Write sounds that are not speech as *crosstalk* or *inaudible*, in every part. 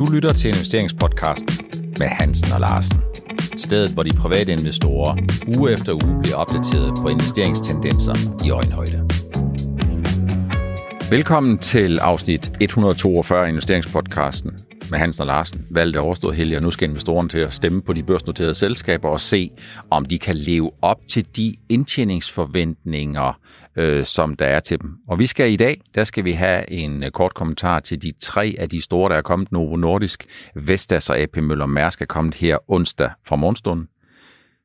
Du lytter til investeringspodcasten med Hansen og Larsen. Stedet, hvor de private investorer uge efter uge bliver opdateret på investeringstendenser i øjenhøjde. Velkommen til afsnit 142 af investeringspodcasten med Hansen og Larsen. Valgte overstået heldig, og nu skal investorerne til at stemme på de børsnoterede selskaber og se, om de kan leve op til de indtjeningsforventninger, øh, som der er til dem. Og vi skal i dag, der skal vi have en øh, kort kommentar til de tre af de store, der er kommet. Novo Nordisk, Vestas og AP Møller Mærsk er kommet her onsdag fra morgenstunden.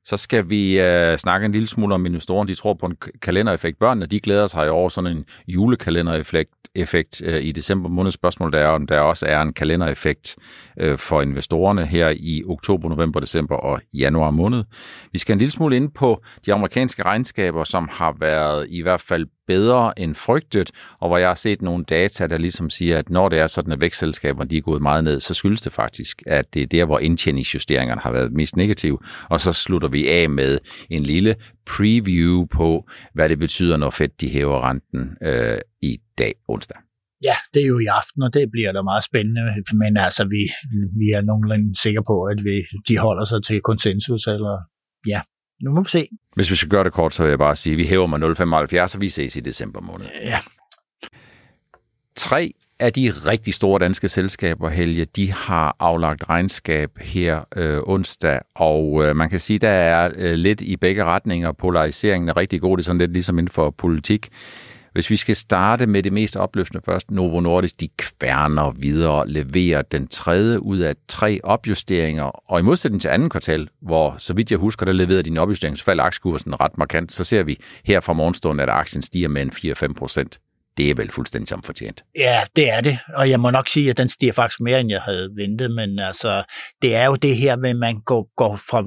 Så skal vi øh, snakke en lille smule om investorerne. De tror på en kalendereffekt. Børnene, de glæder sig over sådan en julekalendereffekt effekt, øh, i december måned. Spørgsmålet er, om der også er en kalendereffekt øh, for investorerne her i oktober, november, december og januar måned. Vi skal en lille smule ind på de amerikanske regnskaber, som har været i hvert fald bedre end frygtet, og hvor jeg har set nogle data, der ligesom siger, at når det er sådan, at vækstselskaberne de er gået meget ned, så skyldes det faktisk, at det er der, hvor indtjeningsjusteringerne har været mest negative. Og så slutter vi af med en lille preview på, hvad det betyder, når Fed de hæver renten øh, i dag onsdag. Ja, det er jo i aften, og det bliver da meget spændende, men altså, vi, vi er nogenlunde sikre på, at vi, de holder sig til konsensus, eller ja, nu må vi se. Hvis vi skal gøre det kort, så vil jeg bare sige, at vi hæver med 0,75, og vi ses i december måned. Ja. Tre af de rigtig store danske selskaber, Helge, de har aflagt regnskab her øh, onsdag, og øh, man kan sige, der er øh, lidt i begge retninger. Polariseringen er rigtig god, det er sådan lidt ligesom inden for politik. Hvis vi skal starte med det mest opløftende først, Novo Nordisk, de kværner videre, leverer den tredje ud af tre opjusteringer, og i modsætning til anden kvartal, hvor så vidt jeg husker, der leverede din opjustering, så faldt aktiekursen ret markant, så ser vi her fra morgenstunden, at aktien stiger med en 4-5 procent det er vel fuldstændig som fortjent. Ja, det er det. Og jeg må nok sige, at den stiger faktisk mere, end jeg havde ventet. Men altså, det er jo det her, at man går, går fra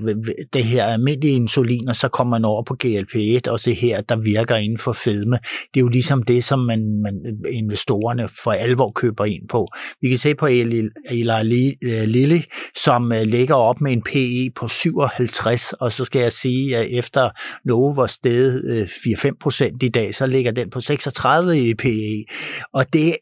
det her almindelige insulin, og så kommer man over på GLP-1, og se her, der virker inden for fedme. Det er jo ligesom det, som man, man investorerne for alvor køber ind på. Vi kan se på Eli øh, Lilly, som øh, ligger op med en PE på 57, og så skal jeg sige, at efter Novo var steget øh, 4-5 procent i dag, så ligger den på 36 i PE. Og det,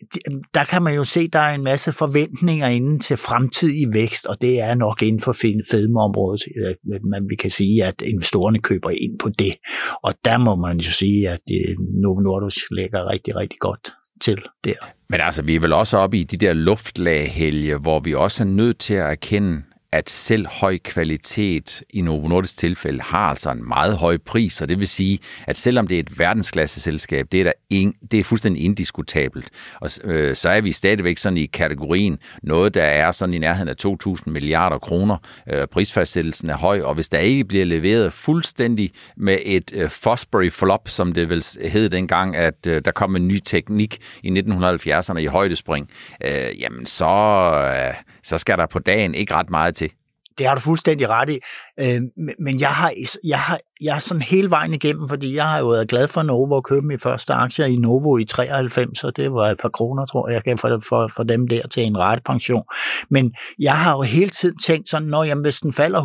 der kan man jo se, at der er en masse forventninger inden til fremtidig vækst, og det er nok inden for fedmeområdet, øh, man vi kan sige, at investorerne køber ind på det. Og der må man jo sige, at øh, Novo Nordisk ligger rigtig, rigtig godt til der. Men altså, vi er vel også oppe i de der luftlag, hvor vi også er nødt til at erkende, at selv høj kvalitet i Novo Nordisk tilfælde har altså en meget høj pris, og det vil sige, at selvom det er et verdensklasse selskab, det er, der in, det er fuldstændig indiskutabelt. Og øh, så er vi stadigvæk sådan i kategorien noget, der er sådan i nærheden af 2.000 milliarder kroner. Øh, prisfastsættelsen er høj, og hvis der ikke bliver leveret fuldstændig med et øh, Fosbury flop, som det vel hed dengang, at øh, der kom en ny teknik i 1970'erne i højdespring, øh, jamen så, øh, så skal der på dagen ikke ret meget til. Det har du fuldstændig ret i. Øh, men jeg har, jeg, har, jeg har sådan hele vejen igennem, fordi jeg har jo været glad for Novo og købe min første aktier i Novo i 93, og det var et par kroner, tror jeg, jeg for, for, for dem der til en ret pension. Men jeg har jo hele tiden tænkt sådan, når jamen, hvis den falder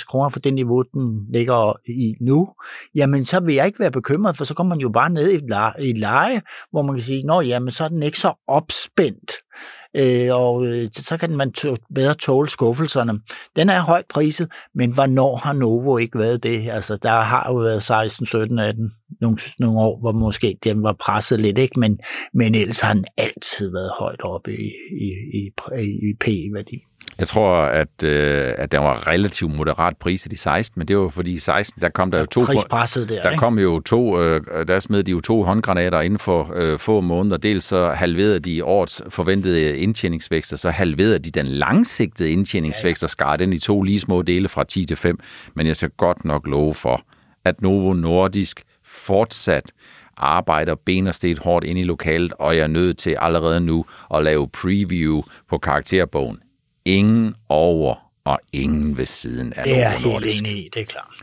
100-150 kroner for det niveau, den ligger i nu, jamen så vil jeg ikke være bekymret, for så kommer man jo bare ned i et leje, i et leje hvor man kan sige, nå jamen, så er den ikke så opspændt øh, og øh, så kan man t- bedre tåle skuffelserne. Den er højt priset, men hvornår har Novo ikke været det? Altså, der har jo været 16, 17, 18 nogle, nogle år, hvor måske den var presset lidt, ikke? Men, men ellers har den altid været højt oppe i, i, i, i P-værdi. Jeg tror, at, øh, at den var relativt moderat priset i 16, men det var fordi i 16, der kom der jo to... Prispresset der, Der kom jo to, øh, der smed de jo to håndgranater inden for øh, få måneder. Dels så halverede de årets forventede indtjeningsvækst, og så halverede de den langsigtede indtjeningsvækst og skar den i to lige små dele fra 10 til 5. Men jeg skal godt nok love for, at Novo Nordisk fortsat arbejder ben og sted hårdt ind i lokalet, og jeg er nødt til allerede nu at lave preview på karakterbogen ingen over og ingen ved siden af Det er helt enig i, det er klart.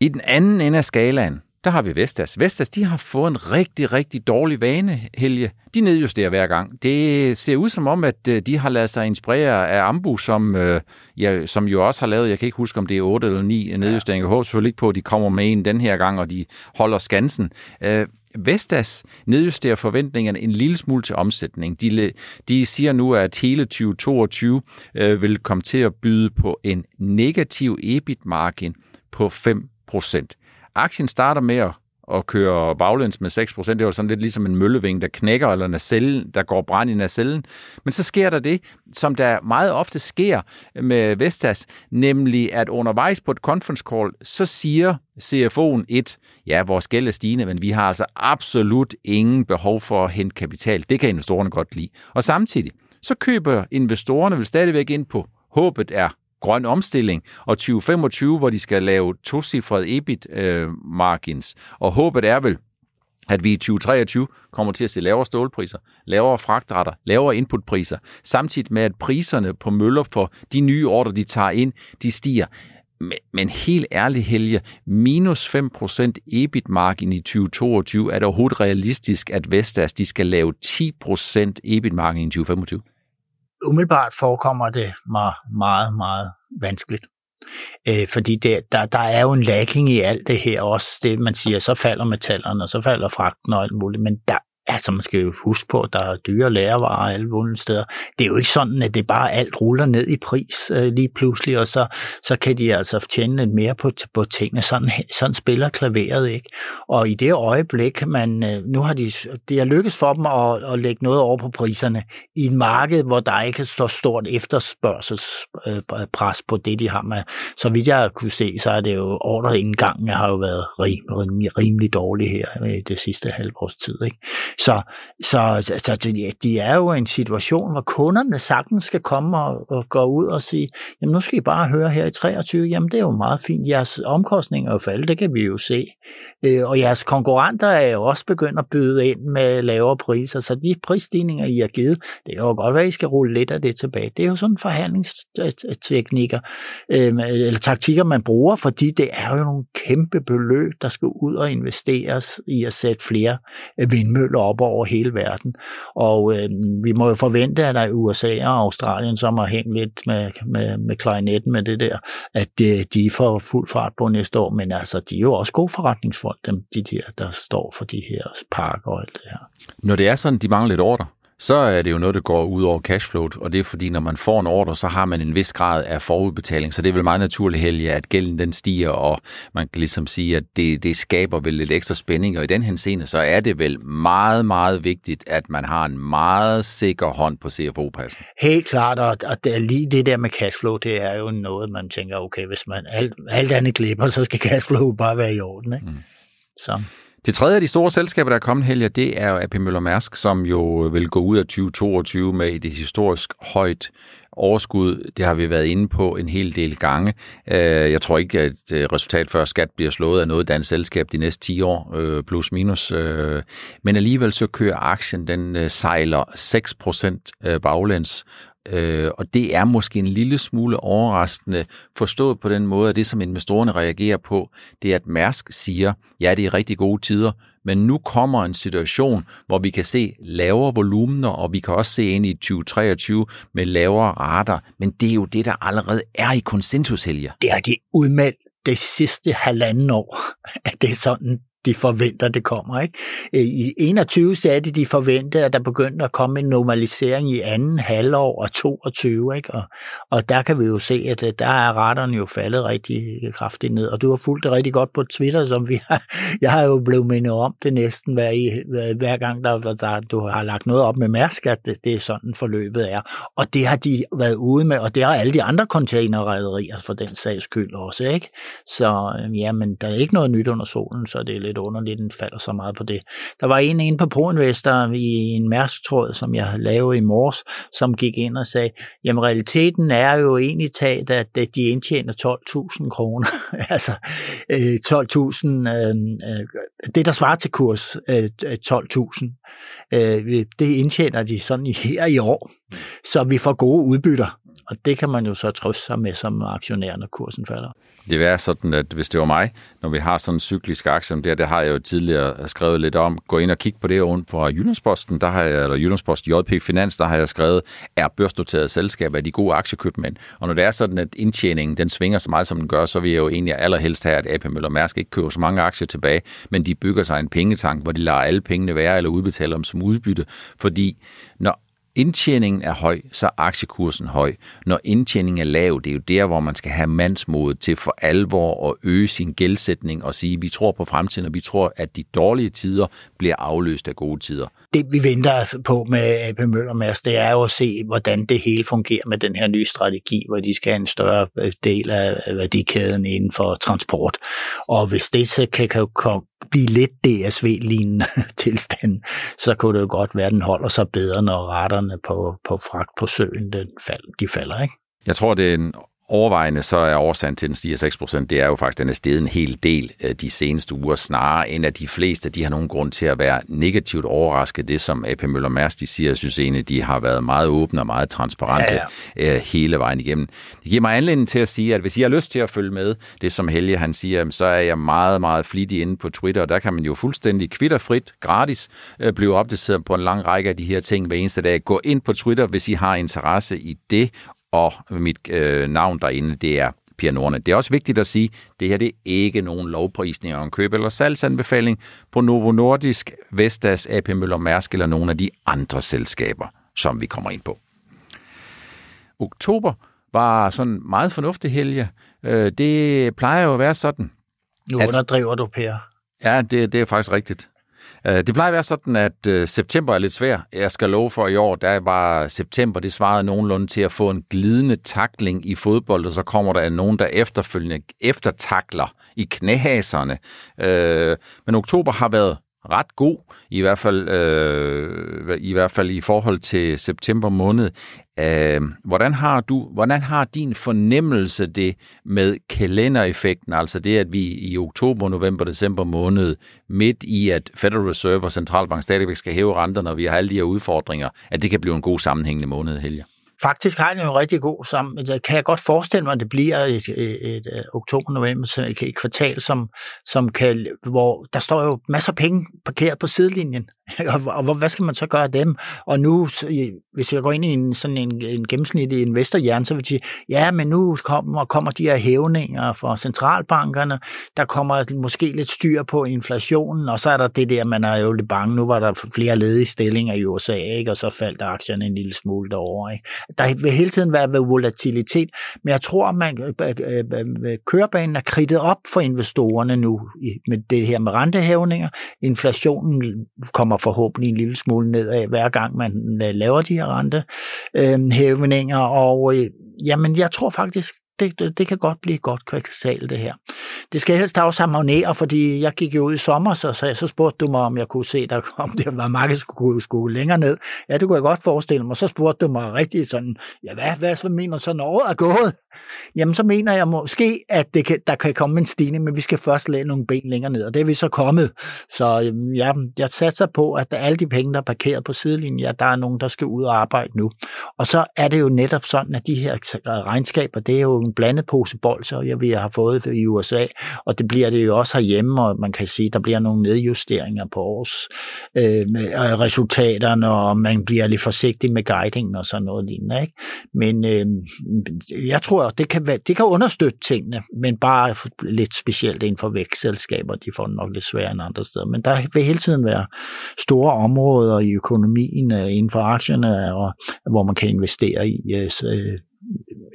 I den anden ende af skalaen, der har vi Vestas. Vestas, de har fået en rigtig, rigtig dårlig vane, Helge. De nedjusterer hver gang. Det ser ud som om, at øh, de har lavet sig inspirere af Ambu, som, øh, ja, som jo også har lavet, jeg kan ikke huske, om det er 8 eller 9 nedjusteringer. Jeg håber selvfølgelig ikke på, at de kommer med en den her gang, og de holder skansen. Øh, Vestas nedjusterer forventningerne en lille smule til omsætning. De, de siger nu, at hele 2022 øh, vil komme til at byde på en negativ EBIT-margin på 5%. Aktien starter med at og kører baglæns med 6%. Det var sådan lidt ligesom en mølleving, der knækker, eller nacellen, der går brand i nacellen. Men så sker der det, som der meget ofte sker med Vestas, nemlig at undervejs på et conference call, så siger CFO'en et, ja, vores gæld er stigende, men vi har altså absolut ingen behov for at hente kapital. Det kan investorerne godt lide. Og samtidig, så køber investorerne vel stadigvæk ind på håbet er grøn omstilling, og 2025, hvor de skal lave tocifrede EBIT-margins. Øh, og håbet er vel, at vi i 2023 kommer til at se lavere stålpriser, lavere fragtretter, lavere inputpriser, samtidig med, at priserne på møller for de nye ordre, de tager ind, de stiger. Men helt ærligt, Helge, minus 5% EBIT-margin i 2022, er det overhovedet realistisk, at Vestas de skal lave 10% EBIT-margin i 2025? Umiddelbart forekommer det mig meget, meget vanskeligt. Øh, fordi det, der, der er jo en lacking i alt det her også. Det, man siger, så falder metallerne, og så falder fragten og alt muligt, men der Altså, man skal jo huske på, at der er dyre lærervarer alle mulige steder. Det er jo ikke sådan, at det bare alt ruller ned i pris øh, lige pludselig, og så, så kan de altså tjene lidt mere på, på tingene. Sådan, sådan spiller klaveret ikke. Og i det øjeblik, man, øh, nu har de, det er lykkes for dem at, at lægge noget over på priserne i et marked, hvor der ikke er så stort efterspørgselspres øh, på det, de har med. Så vidt jeg kunne se, så er det jo ordreindgangen har jo været rimelig, rimelig dårlig her i det sidste halvårs tid. Ikke? Så, så, så de, de er jo i en situation, hvor kunderne sagtens skal komme og, og gå ud og sige, jamen nu skal I bare høre her i 23, jamen det er jo meget fint, jeres omkostninger er jo faldet, det kan vi jo se. Øh, og jeres konkurrenter er jo også begyndt at byde ind med lavere priser, så de prisstigninger, I har givet, det kan jo godt være, at I skal rulle lidt af det tilbage. Det er jo sådan forhandlingsteknikker, øh, eller taktikker, man bruger, fordi det er jo nogle kæmpe beløb, der skal ud og investeres i at sætte flere vindmøller op over hele verden. Og øh, vi må jo forvente, at der i USA og Australien, som har hængt lidt med, med, med klarinetten med det der, at de, de får fuld fart på næste år. Men altså, de er jo også gode forretningsfolk, dem, de der, der står for de her parker og alt det her. Når det er sådan, de mangler lidt ordre, så er det jo noget, der går ud over cashflow, og det er fordi, når man får en ordre, så har man en vis grad af forudbetaling, så det er vel meget naturligt heldig, at gælden den stiger, og man kan ligesom sige, at det, det skaber vel lidt ekstra spænding, og i den henseende, så er det vel meget, meget vigtigt, at man har en meget sikker hånd på CFO-passen. Helt klart, og, og det, lige det der med cashflow, det er jo noget, man tænker, okay, hvis man alt, alt andet glipper, så skal cashflow bare være i orden. Ikke? Mm. Så. Det tredje af de store selskaber, der er kommet, Helge, det er jo AP Møller Mærsk, som jo vil gå ud af 2022 med et historisk højt overskud. Det har vi været inde på en hel del gange. Øh, jeg tror ikke, at øh, resultat før skat bliver slået af noget dansk selskab de næste 10 år, øh, plus minus. Men alligevel så kører aktien, den sejler 6% baglæns, Øh, og det er måske en lille smule overraskende forstået på den måde, at det, som investorerne reagerer på, det er, at Mærsk siger, ja, det er rigtig gode tider, men nu kommer en situation, hvor vi kan se lavere volumener, og vi kan også se ind i 2023 med lavere rater, men det er jo det, der allerede er i konsensus, Helge. Det er det udmeldt det sidste halvanden år, at det er sådan, de forventer, det kommer. Ikke? Øh, I 21 sagde de, de forventede, at der begyndte at komme en normalisering i anden halvår og 22. Ikke? Og, og der kan vi jo se, at øh, der er retterne jo faldet rigtig kraftigt ned. Og du har fulgt det rigtig godt på Twitter, som vi har, jeg har jo blevet mindet om det næsten hver, hver gang, der, der, du har lagt noget op med Mærsk, at det, det er sådan forløbet er. Og det har de været ude med, og det har alle de andre containerrederier for den sags skyld også. Ikke? Så jamen, ja, men der er ikke noget nyt under solen, så det er lidt underligt, den falder så meget på det. Der var en inde på ProInvestor i en mærktråd, som jeg lavede i morges, som gik ind og sagde, jamen realiteten er jo egentlig taget, at de indtjener 12.000 kroner. *laughs* altså 12.000, øh, øh, det der svarer til kurs 12.000, det indtjener de sådan her i år. Så vi får gode udbytter. Og det kan man jo så trøste sig med som aktionær, når kursen falder. Det er sådan, at hvis det var mig, når vi har sådan en cyklisk aktie som det, det har jeg jo tidligere skrevet lidt om. Gå ind og kig på det rundt på Jyllandsposten, der har jeg, eller Jyllandspost JP Finans, der har jeg skrevet, er børsnoterede selskaber de gode aktiekøbmænd. Og når det er sådan, at indtjeningen den svinger så meget, som den gør, så vil jeg jo egentlig allerhelst have, at AP Møller Mærsk ikke køber så mange aktier tilbage, men de bygger sig en pengetank, hvor de lader alle pengene være eller udbetaler dem som udbytte. Fordi når indtjeningen er høj, så er aktiekursen høj. Når indtjeningen er lav, det er jo der, hvor man skal have mandsmod til for alvor at øge sin gældsætning og sige, vi tror på fremtiden, og vi tror, at de dårlige tider bliver afløst af gode tider. Det vi venter på med AP Møller Mærsk, det er jo at se, hvordan det hele fungerer med den her nye strategi, hvor de skal have en større øh, del af værdikæden inden for transport. Og hvis det så kan, kan blive lidt DSV-lignende *laughs* tilstand, så kunne det jo godt være, at den holder sig bedre, når retterne på, på fragt på søen den fald, de falder. Ikke? Jeg tror, det er en overvejende så er årsagen til, at den stiger 6%, det er jo faktisk, at den er steget en hel del øh, de seneste uger, snarere end at de fleste, de har nogen grund til at være negativt overrasket. Det, som AP Møller Mærsk, de siger, jeg synes egentlig, de har været meget åbne og meget transparente ja, ja. Øh, hele vejen igennem. Det giver mig anledning til at sige, at hvis I har lyst til at følge med, det som Helge han siger, så er jeg meget, meget flittig inde på Twitter, og der kan man jo fuldstændig kvitterfrit, gratis, øh, blive opdateret på en lang række af de her ting hver eneste dag. Gå ind på Twitter, hvis I har interesse i det, og mit øh, navn derinde, det er Pia Nordne. Det er også vigtigt at sige, at det her det er ikke nogen lovprisning en køb- eller salgsanbefaling på Novo Nordisk, Vestas, AP Møller Mærsk eller nogle af de andre selskaber, som vi kommer ind på. Oktober var sådan meget fornuftig helge. Øh, det plejer jo at være sådan. Nu underdriver du, Per. Ja, det, det er faktisk rigtigt. Øh, det plejer at være sådan, at øh, september er lidt svær. Jeg skal love for i år, der var september, det svarede nogenlunde til at få en glidende takling i fodbold, og så kommer der nogen, der efterfølgende eftertakler i knæhaserne. Øh, men oktober har været ret god, i hvert fald, øh, i hvert fald i forhold til september måned. Øh, hvordan, har du, hvordan har din fornemmelse det med kalendereffekten, altså det, at vi i oktober, november, december måned, midt i at Federal Reserve og Centralbank stadigvæk skal hæve renterne, og vi har alle de her udfordringer, at det kan blive en god sammenhængende måned, Helge? Faktisk har den jo rigtig god sammen. Det altså, kan jeg godt forestille mig, at det bliver et, et, et, et oktober-november, et, et kvartal, som, som kan, hvor der står jo masser af penge parkeret på sidelinjen og, og hvad skal man så gøre af dem? Og nu, hvis jeg går ind i en, sådan en, en gennemsnitlig investorhjerne, så vil jeg sige, ja, men nu kommer, kommer de her hævninger fra centralbankerne, der kommer måske lidt styr på inflationen, og så er der det der, man er jo lidt bange, nu var der flere ledige stillinger i USA, ikke? og så faldt aktierne en lille smule derovre. Ikke? Der vil hele tiden være volatilitet, men jeg tror, at man, øh, øh, øh, kørebanen er kridtet op for investorerne nu med det her med rentehævninger. Inflationen kommer forhåbentlig en lille smule nedad, hver gang man øh, laver de her rentehævninger, øh, og øh, jamen, jeg tror faktisk, det, det, det kan godt blive godt kvartal, det her. Det skal helst også harmonere, fordi jeg gik jo ud i sommer, så, så, så spurgte du mig, om jeg kunne se, der, om det var markedet skulle, skulle længere ned. Ja, det kunne jeg godt forestille mig. Så spurgte du mig rigtig sådan, ja, hvad, hvad, hvad mener du så, når året er gået? Jamen, så mener jeg måske, at det kan, der kan komme en stigning, men vi skal først lægge nogle ben længere ned, og det er vi så kommet. Så øhm, ja, jeg satser på, at alle de penge, der er parkeret på sidelinjen, ja, der er nogen, der skal ud og arbejde nu. Og så er det jo netop sådan, at de her regnskaber, det er jo en blandet pose bolser, jeg vi har fået i USA, og det bliver det jo også herhjemme, og man kan sige, der bliver nogle nedjusteringer på års øh, med resultaterne, og man bliver lidt forsigtig med guiding og sådan noget lignende. Ikke? Men øh, jeg tror, det kan, være, det kan understøtte tingene, men bare lidt specielt inden for vækstselskaber, de får nok lidt sværere end andre steder. Men der vil hele tiden være store områder i økonomien, øh, inden for aktierne, og, hvor man kan investere i øh, øh,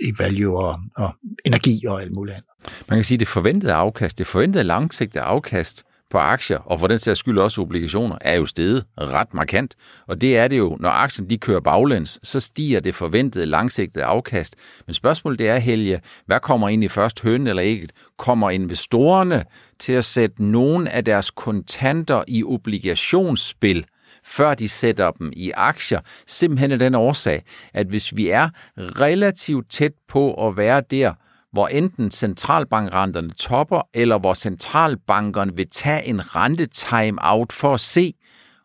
i value og, og energi og alt muligt andet. Man kan sige, at det forventede afkast, det forventede langsigtede afkast på aktier, og for den sags skyld også obligationer, er jo steget ret markant. Og det er det jo, når aktien de kører baglæns, så stiger det forventede langsigtede afkast. Men spørgsmålet det er, Helge, hvad kommer ind i først, høn eller ikke? Kommer investorerne til at sætte nogen af deres kontanter i obligationsspil, før de sætter dem i aktier, simpelthen af den årsag, at hvis vi er relativt tæt på at være der, hvor enten centralbankrenterne topper, eller hvor centralbankerne vil tage en rente-time-out for at se,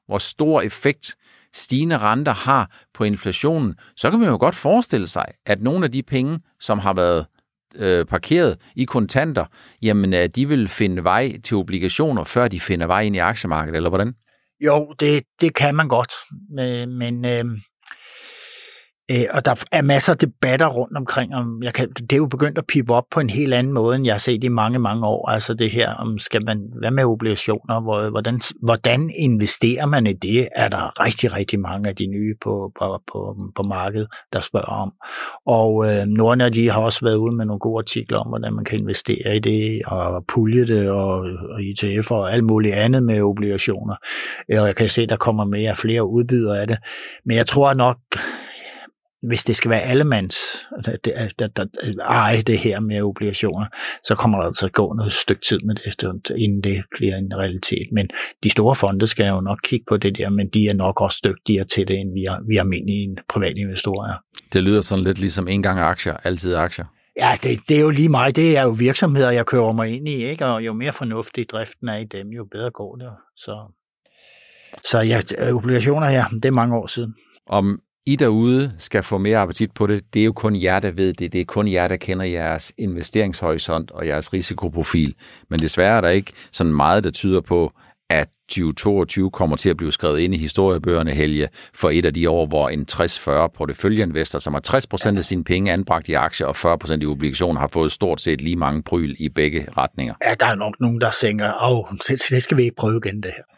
hvor stor effekt stigende renter har på inflationen, så kan man jo godt forestille sig, at nogle af de penge, som har været øh, parkeret i kontanter, jamen øh, de vil finde vej til obligationer, før de finder vej ind i aktiemarkedet, eller hvordan? Jo, det, det kan man godt, men, men øh, Øh, og der er masser af debatter rundt omkring, om jeg kan, det er jo begyndt at pipe op på en helt anden måde, end jeg har set i mange, mange år. Altså det her, om skal man, hvad med obligationer, hvor, hvordan, hvordan investerer man i det, er der rigtig, rigtig mange af de nye på, på, på, på markedet, der spørger om. Og øh, nogle af de har også været ude med nogle gode artikler om, hvordan man kan investere i det, og pulje det, og, og ETF og alt muligt andet med obligationer. Øh, og jeg kan se, der kommer mere flere udbydere af det. Men jeg tror nok, hvis det skal være allemands der, der, der, eje det her med obligationer, så kommer der altså at gå noget stykke tid med det, inden det bliver en realitet. Men de store fonde skal jo nok kigge på det der, men de er nok også dygtigere til det, end vi, er, vi almindelige private investorer er. Det lyder sådan lidt ligesom en gang aktier, altid aktier. Ja, det, det er jo lige mig. Det er jo virksomheder, jeg kører mig ind i, ikke? og jo mere fornuftig driften er i dem, jo bedre går det. Så, så ja, obligationer, ja, det er mange år siden. Om i derude skal få mere appetit på det, det er jo kun jer, der ved det. Det er kun jer, der kender jeres investeringshorisont og jeres risikoprofil. Men desværre er der ikke sådan meget, der tyder på, at 2022 kommer til at blive skrevet ind i historiebøgerne, Helge, for et af de år, hvor en 60-40 porteføljeinvestor, som har 60% af sine penge anbragt i aktier og 40% i obligationer, har fået stort set lige mange bryl i begge retninger. Ja, der er nok nogen, der tænker, åh, det skal vi ikke prøve igen, det her.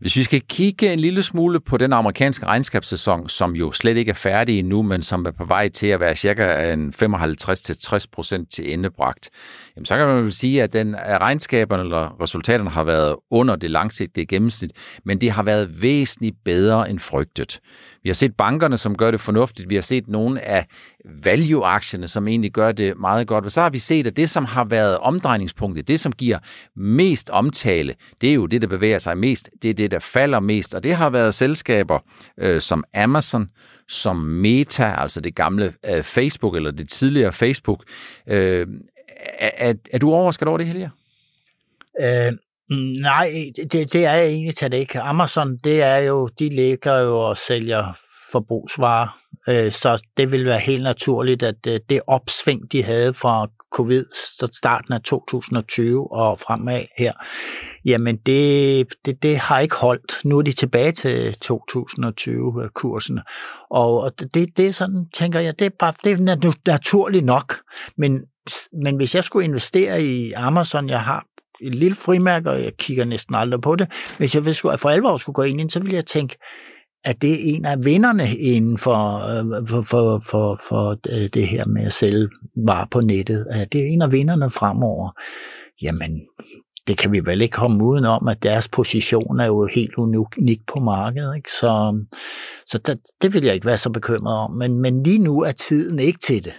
Hvis vi skal kigge en lille smule på den amerikanske regnskabssæson, som jo slet ikke er færdig endnu, men som er på vej til at være cirka en 55-60% til endebragt, jamen så kan man vel sige, at den, regnskaberne eller resultaterne har været under det langsigtede gennemsnit, men det har været væsentligt bedre end frygtet. Vi har set bankerne, som gør det fornuftigt. Vi har set nogle af value-aktierne, som egentlig gør det meget godt. Og så har vi set, at det, som har været omdrejningspunktet, det, som giver mest omtale, det er jo det, der bevæger sig mest. Det er det, der falder mest. Og det har været selskaber øh, som Amazon, som Meta, altså det gamle øh, Facebook, eller det tidligere Facebook. Øh, er, er, er du overrasket over det, Helge? Øh, nej, det, det er jeg egentlig talt det ikke. Amazon, det er jo, de ligger jo og sælger forbrugsvarer, øh, så det vil være helt naturligt, at øh, det opsving, de havde fra covid, starten af 2020 og fremad her, jamen det, det, det har ikke holdt. Nu er de tilbage til 2020-kursen, og det, det er sådan, tænker jeg, det er, bare, det er naturligt nok, men, men hvis jeg skulle investere i Amazon, jeg har et lille frimærke, og jeg kigger næsten aldrig på det, hvis jeg for alvor skulle gå ind i så ville jeg tænke, at det er en af vinderne inden for, øh, for, for, for, for øh, det her med at sælge varer på nettet. At det er en af vinderne fremover. Jamen, det kan vi vel ikke komme uden om, at deres position er jo helt unik på markedet. Ikke? Så, så det, det vil jeg ikke være så bekymret om. Men, men lige nu er tiden ikke til det.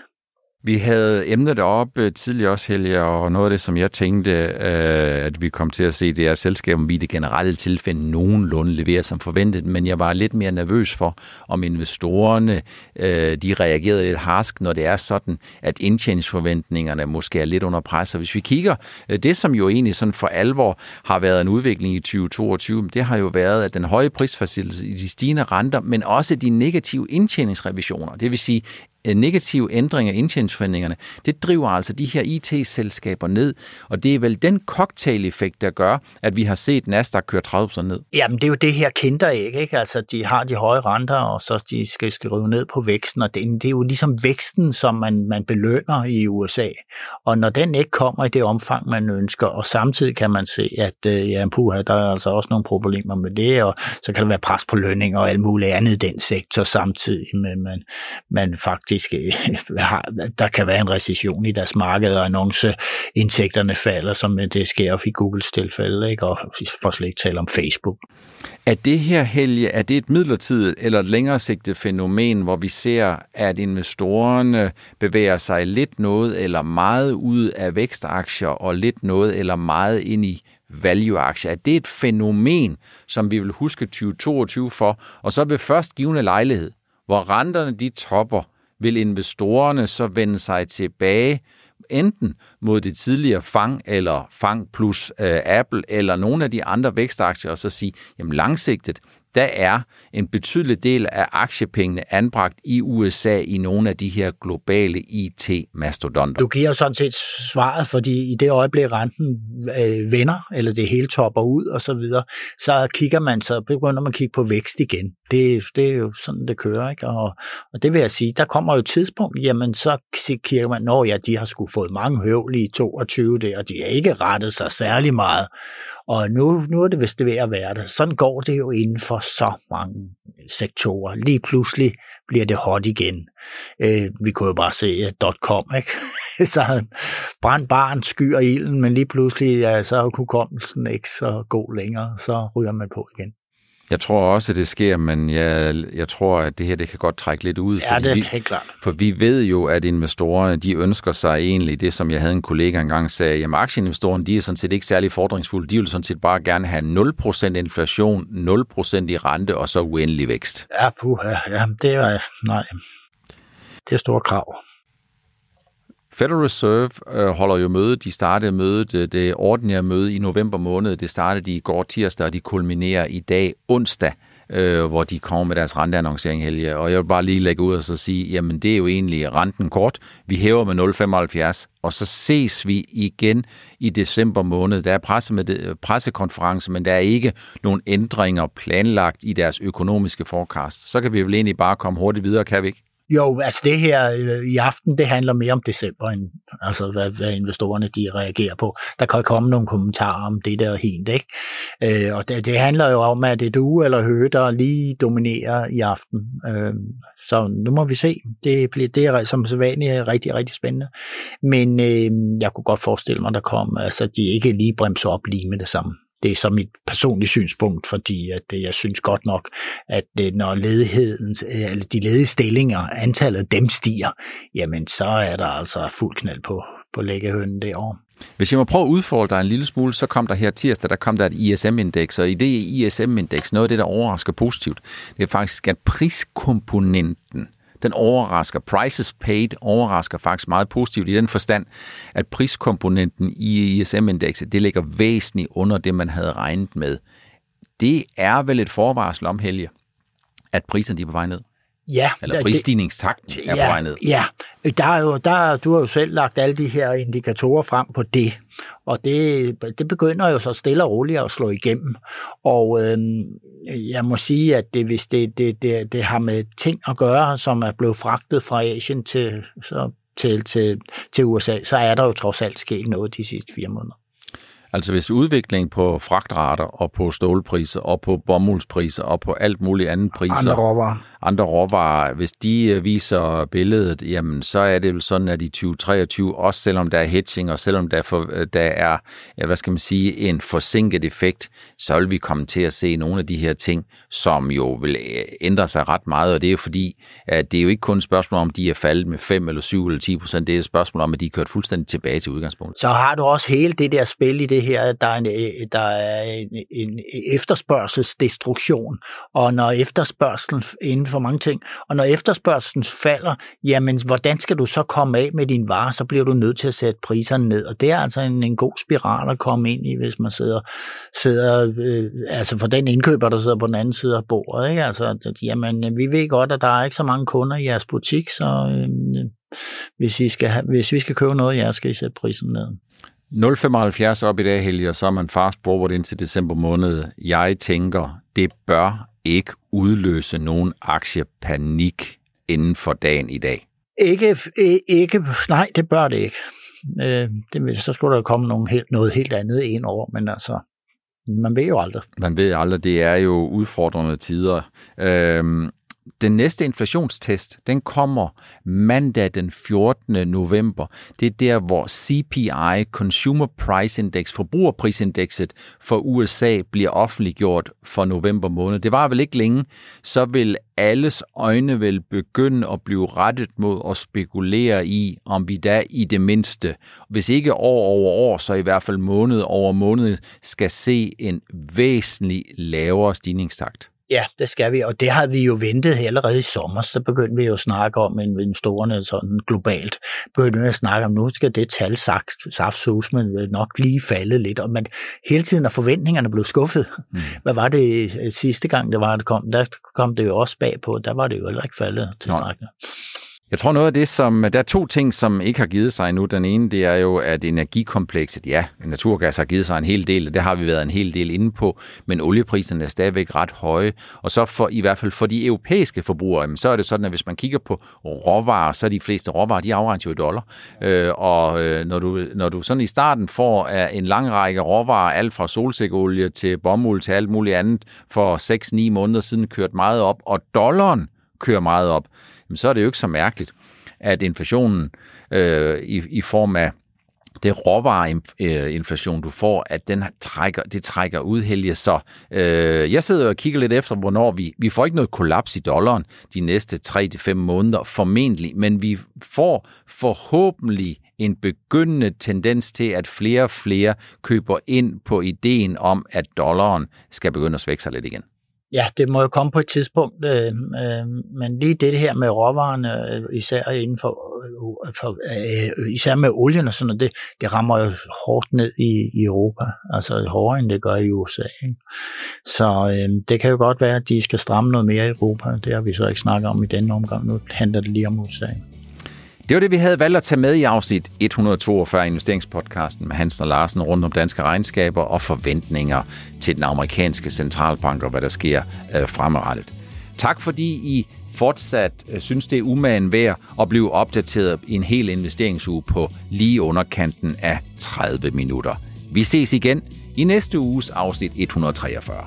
Vi havde emnet op øh, tidligere også, Helge, og noget af det, som jeg tænkte, øh, at vi kom til at se, det er, at selskabet vi i det generelle tilfælde nogenlunde leverer som forventet, men jeg var lidt mere nervøs for, om investorerne øh, de reagerede lidt harsk, når det er sådan, at indtjeningsforventningerne måske er lidt under pres. Og hvis vi kigger, øh, det som jo egentlig sådan for alvor har været en udvikling i 2022, det har jo været, at den høje prisfacilitering, de stigende renter, men også de negative indtjeningsrevisioner, det vil sige Øh, negative ændringer i indtjeningsforhandlingerne, det driver altså de her IT-selskaber ned, og det er vel den cocktail-effekt, der gør, at vi har set Nasdaq køre 30% ned. Jamen, det er jo det her kinderæg, ikke? Altså, de har de høje renter, og så de skal skrive ned på væksten, og det, det er jo ligesom væksten, som man, man belønner i USA. Og når den ikke kommer i det omfang, man ønsker, og samtidig kan man se, at øh, ja, puha, der er altså også nogle problemer med det, og så kan der være pres på lønninger og alt muligt andet i den sektor samtidig, men man, man faktisk faktisk øh, der kan være en recession i deres marked, og annonceindtægterne falder, som øh, det sker i Googles tilfælde, ikke? og for slet ikke tale om Facebook. Er det her, Helge, er det et midlertidigt eller et længere sigtet fænomen, hvor vi ser, at investorerne bevæger sig lidt noget eller meget ud af vækstaktier, og lidt noget eller meget ind i value-aktier? Er det et fænomen, som vi vil huske 2022 for, og så ved først givende lejlighed, hvor renterne de topper, vil investorerne så vende sig tilbage enten mod det tidligere Fang eller Fang plus øh, Apple eller nogle af de andre vækstaktier og så sige, jamen langsigtet, der er en betydelig del af aktiepengene anbragt i USA i nogle af de her globale IT-mastodonter. Du giver sådan set svaret, fordi i det øjeblik renten øh, vender, eller det hele topper ud og så videre, så kigger man, så begynder man at kigge på vækst igen. Det, det er jo sådan, det kører, ikke? Og, og det vil jeg sige, der kommer jo et tidspunkt, jamen så kigger man, når ja, de har sgu fået mange høvl i 22 der, og de har ikke rettet sig særlig meget. Og nu, nu er det vist det ved at være det. Sådan går det jo inden for så mange sektorer. Lige pludselig bliver det hot igen. Øh, vi kunne jo bare se .com, ikke? *laughs* så brændt barn skyer ilden, men lige pludselig ja, så er hukommelsen ikke så god længere, så ryger man på igen. Jeg tror også, at det sker, men jeg, jeg tror, at det her det kan godt trække lidt ud. Ja, det er vi, helt klart. For vi ved jo, at investorerne de ønsker sig egentlig det, som jeg havde en kollega engang sagde, at aktieinvestorerne de er sådan set ikke særlig fordringsfulde. De vil sådan set bare gerne have 0% inflation, 0% i rente og så uendelig vækst. Ja, puh, ja, ja det er, nej, det er store krav. Federal Reserve øh, holder jo møde. De startede mødet, det, det ordinære møde i november måned. Det startede i går tirsdag, og de kulminerer i dag onsdag, øh, hvor de kommer med deres renteannoncering, Helge. Og jeg vil bare lige lægge ud og så sige, jamen det er jo egentlig renten kort. Vi hæver med 0,75, og så ses vi igen i december måned. Der er presse med pressekonference, men der er ikke nogen ændringer planlagt i deres økonomiske forecast. Så kan vi vel egentlig bare komme hurtigt videre, kan vi ikke? Jo, altså det her øh, i aften, det handler mere om december, end altså hvad, hvad investorerne de reagerer på. Der kan komme nogle kommentarer om det der helt, ikke? Øh, og det, det handler jo om, at det er du eller Høge, der lige dominerer i aften. Øh, så nu må vi se. Det, bliver, det er som sædvanligt rigtig, rigtig spændende. Men øh, jeg kunne godt forestille mig, der kom, altså de ikke lige bremser op lige med det samme. Det er så mit personlige synspunkt, fordi at jeg synes godt nok, at når ledigheden, eller de ledige stillinger, antallet af dem stiger, jamen så er der altså fuld knald på, på læggehønnen år. Hvis jeg må prøve at udfordre dig en lille smule, så kom der her tirsdag, der kom der et ISM-indeks, og i det ISM-indeks, noget af det, der overrasker positivt, det er faktisk, at priskomponenten den overrasker. Prices paid overrasker faktisk meget positivt i den forstand, at priskomponenten i ISM-indekset, det ligger væsentligt under det, man havde regnet med. Det er vel et forvarsel om, Helge, at priserne de er på vej ned? Ja. Eller prisstigningstakten er ja, ned. Ja, der er jo, der, du har jo selv lagt alle de her indikatorer frem på det, og det, det begynder jo så stille og roligt at slå igennem. Og øh, jeg må sige, at det, hvis det, det, det, det har med ting at gøre, som er blevet fragtet fra Asien til, så, til, til, til USA, så er der jo trods alt sket noget de sidste fire måneder. Altså hvis udvikling på fragtrater og på stålpriser og på bomuldspriser og på alt muligt andet priser, andre råvarer, andre råvarer. Hvis de øh, viser billedet, jamen så er det vel sådan, at i 2023, også selvom der er hedging og selvom der, for, øh, der er, hvad skal man sige, en forsinket effekt, så vil vi komme til at se nogle af de her ting, som jo vil øh, ændre sig ret meget, og det er jo fordi, at det er jo ikke kun et spørgsmål om, de er faldet med 5 eller 7 eller 10 procent, det er et spørgsmål om, at de er kørt fuldstændig tilbage til udgangspunktet. Så har du også hele det der spil i det her, at der er en, der er en, en efterspørgselsdestruktion, og når efterspørgselen inden for mange ting, og når efterspørgselen falder, jamen hvordan skal du så komme af med din vare? så bliver du nødt til at sætte priserne ned, og det er altså en, en god spiral at komme ind i, hvis man sidder, sidder øh, altså for den indkøber, der sidder på den anden side af bordet, ikke? altså jamen vi ved godt, at der er ikke så mange kunder i jeres butik, så øh, hvis, I skal have, hvis vi skal købe noget, ja, skal I sætte prisen ned. 0,75 op i dag, Helge, og så er man fast forward indtil december måned. Jeg tænker, det bør ikke udløse nogen aktiepanik inden for dagen i dag. Ikke, ikke nej, det bør det ikke. Øh, det, så skulle der komme nogen helt, noget helt andet ind over, men altså, man ved jo aldrig. Man ved aldrig, det er jo udfordrende tider. Øhm, den næste inflationstest, den kommer mandag den 14. november. Det er der, hvor CPI, Consumer Price Index, forbrugerprisindekset for USA, bliver offentliggjort for november måned. Det var vel ikke længe, så vil alles øjne vil begynde at blive rettet mod at spekulere i, om vi da i det mindste, hvis ikke år over år, så i hvert fald måned over måned, skal se en væsentlig lavere stigningstakt. Ja, det skal vi, og det har vi jo ventet allerede i sommer, så begyndte vi jo at snakke om investorerne sådan globalt. Begyndte vi at snakke om, nu skal det tal saftsus, men nok lige falde lidt, og man hele tiden er forventningerne blevet skuffet. Mm. Hvad var det øh, sidste gang, det var, det kom? Der kom det jo også bag på, der var det jo heller ikke faldet til snakken. Jeg tror noget af det, som... Der er to ting, som ikke har givet sig endnu. Den ene, det er jo, at energikomplekset, ja, naturgas har givet sig en hel del, og det har vi været en hel del inde på, men oliepriserne er stadigvæk ret høje. Og så for, i hvert fald for de europæiske forbrugere, så er det sådan, at hvis man kigger på råvarer, så er de fleste råvarer, de afregnes jo i dollar. Øh, og øh, når, du, når du sådan i starten får øh, en lang række råvarer, alt fra solsikkeolie til bomuld til alt muligt andet, for 6-9 måneder siden kørt meget op, og dollaren kører meget op, så er det jo ikke så mærkeligt, at inflationen øh, i, i form af det råvareinflation, du får, at den trækker, det trækker ud, Helge. Så øh, jeg sidder og kigger lidt efter, hvornår vi, vi får ikke noget kollaps i dollaren de næste 3-5 måneder, formentlig, men vi får forhåbentlig en begyndende tendens til, at flere og flere køber ind på ideen om, at dollaren skal begynde at svække sig lidt igen. Ja, det må jo komme på et tidspunkt, øh, øh, men lige det her med råvarerne, øh, især inden for, øh, for øh, især med olien og sådan noget, det, det rammer jo hårdt ned i, i Europa, altså hårdere end det gør i USA. Ikke? Så øh, det kan jo godt være, at de skal stramme noget mere i Europa, det har vi så ikke snakket om i denne omgang, nu handler det lige om USA. Det var det, vi havde valgt at tage med i afsnit 142 investeringspodcasten med Hansen og Larsen rundt om danske regnskaber og forventninger til den amerikanske centralbank og hvad der sker øh, fremadrettet. Tak fordi I fortsat øh, synes, det er umagen værd at blive opdateret i en hel investeringsuge på lige underkanten af 30 minutter. Vi ses igen i næste uges afsnit 143.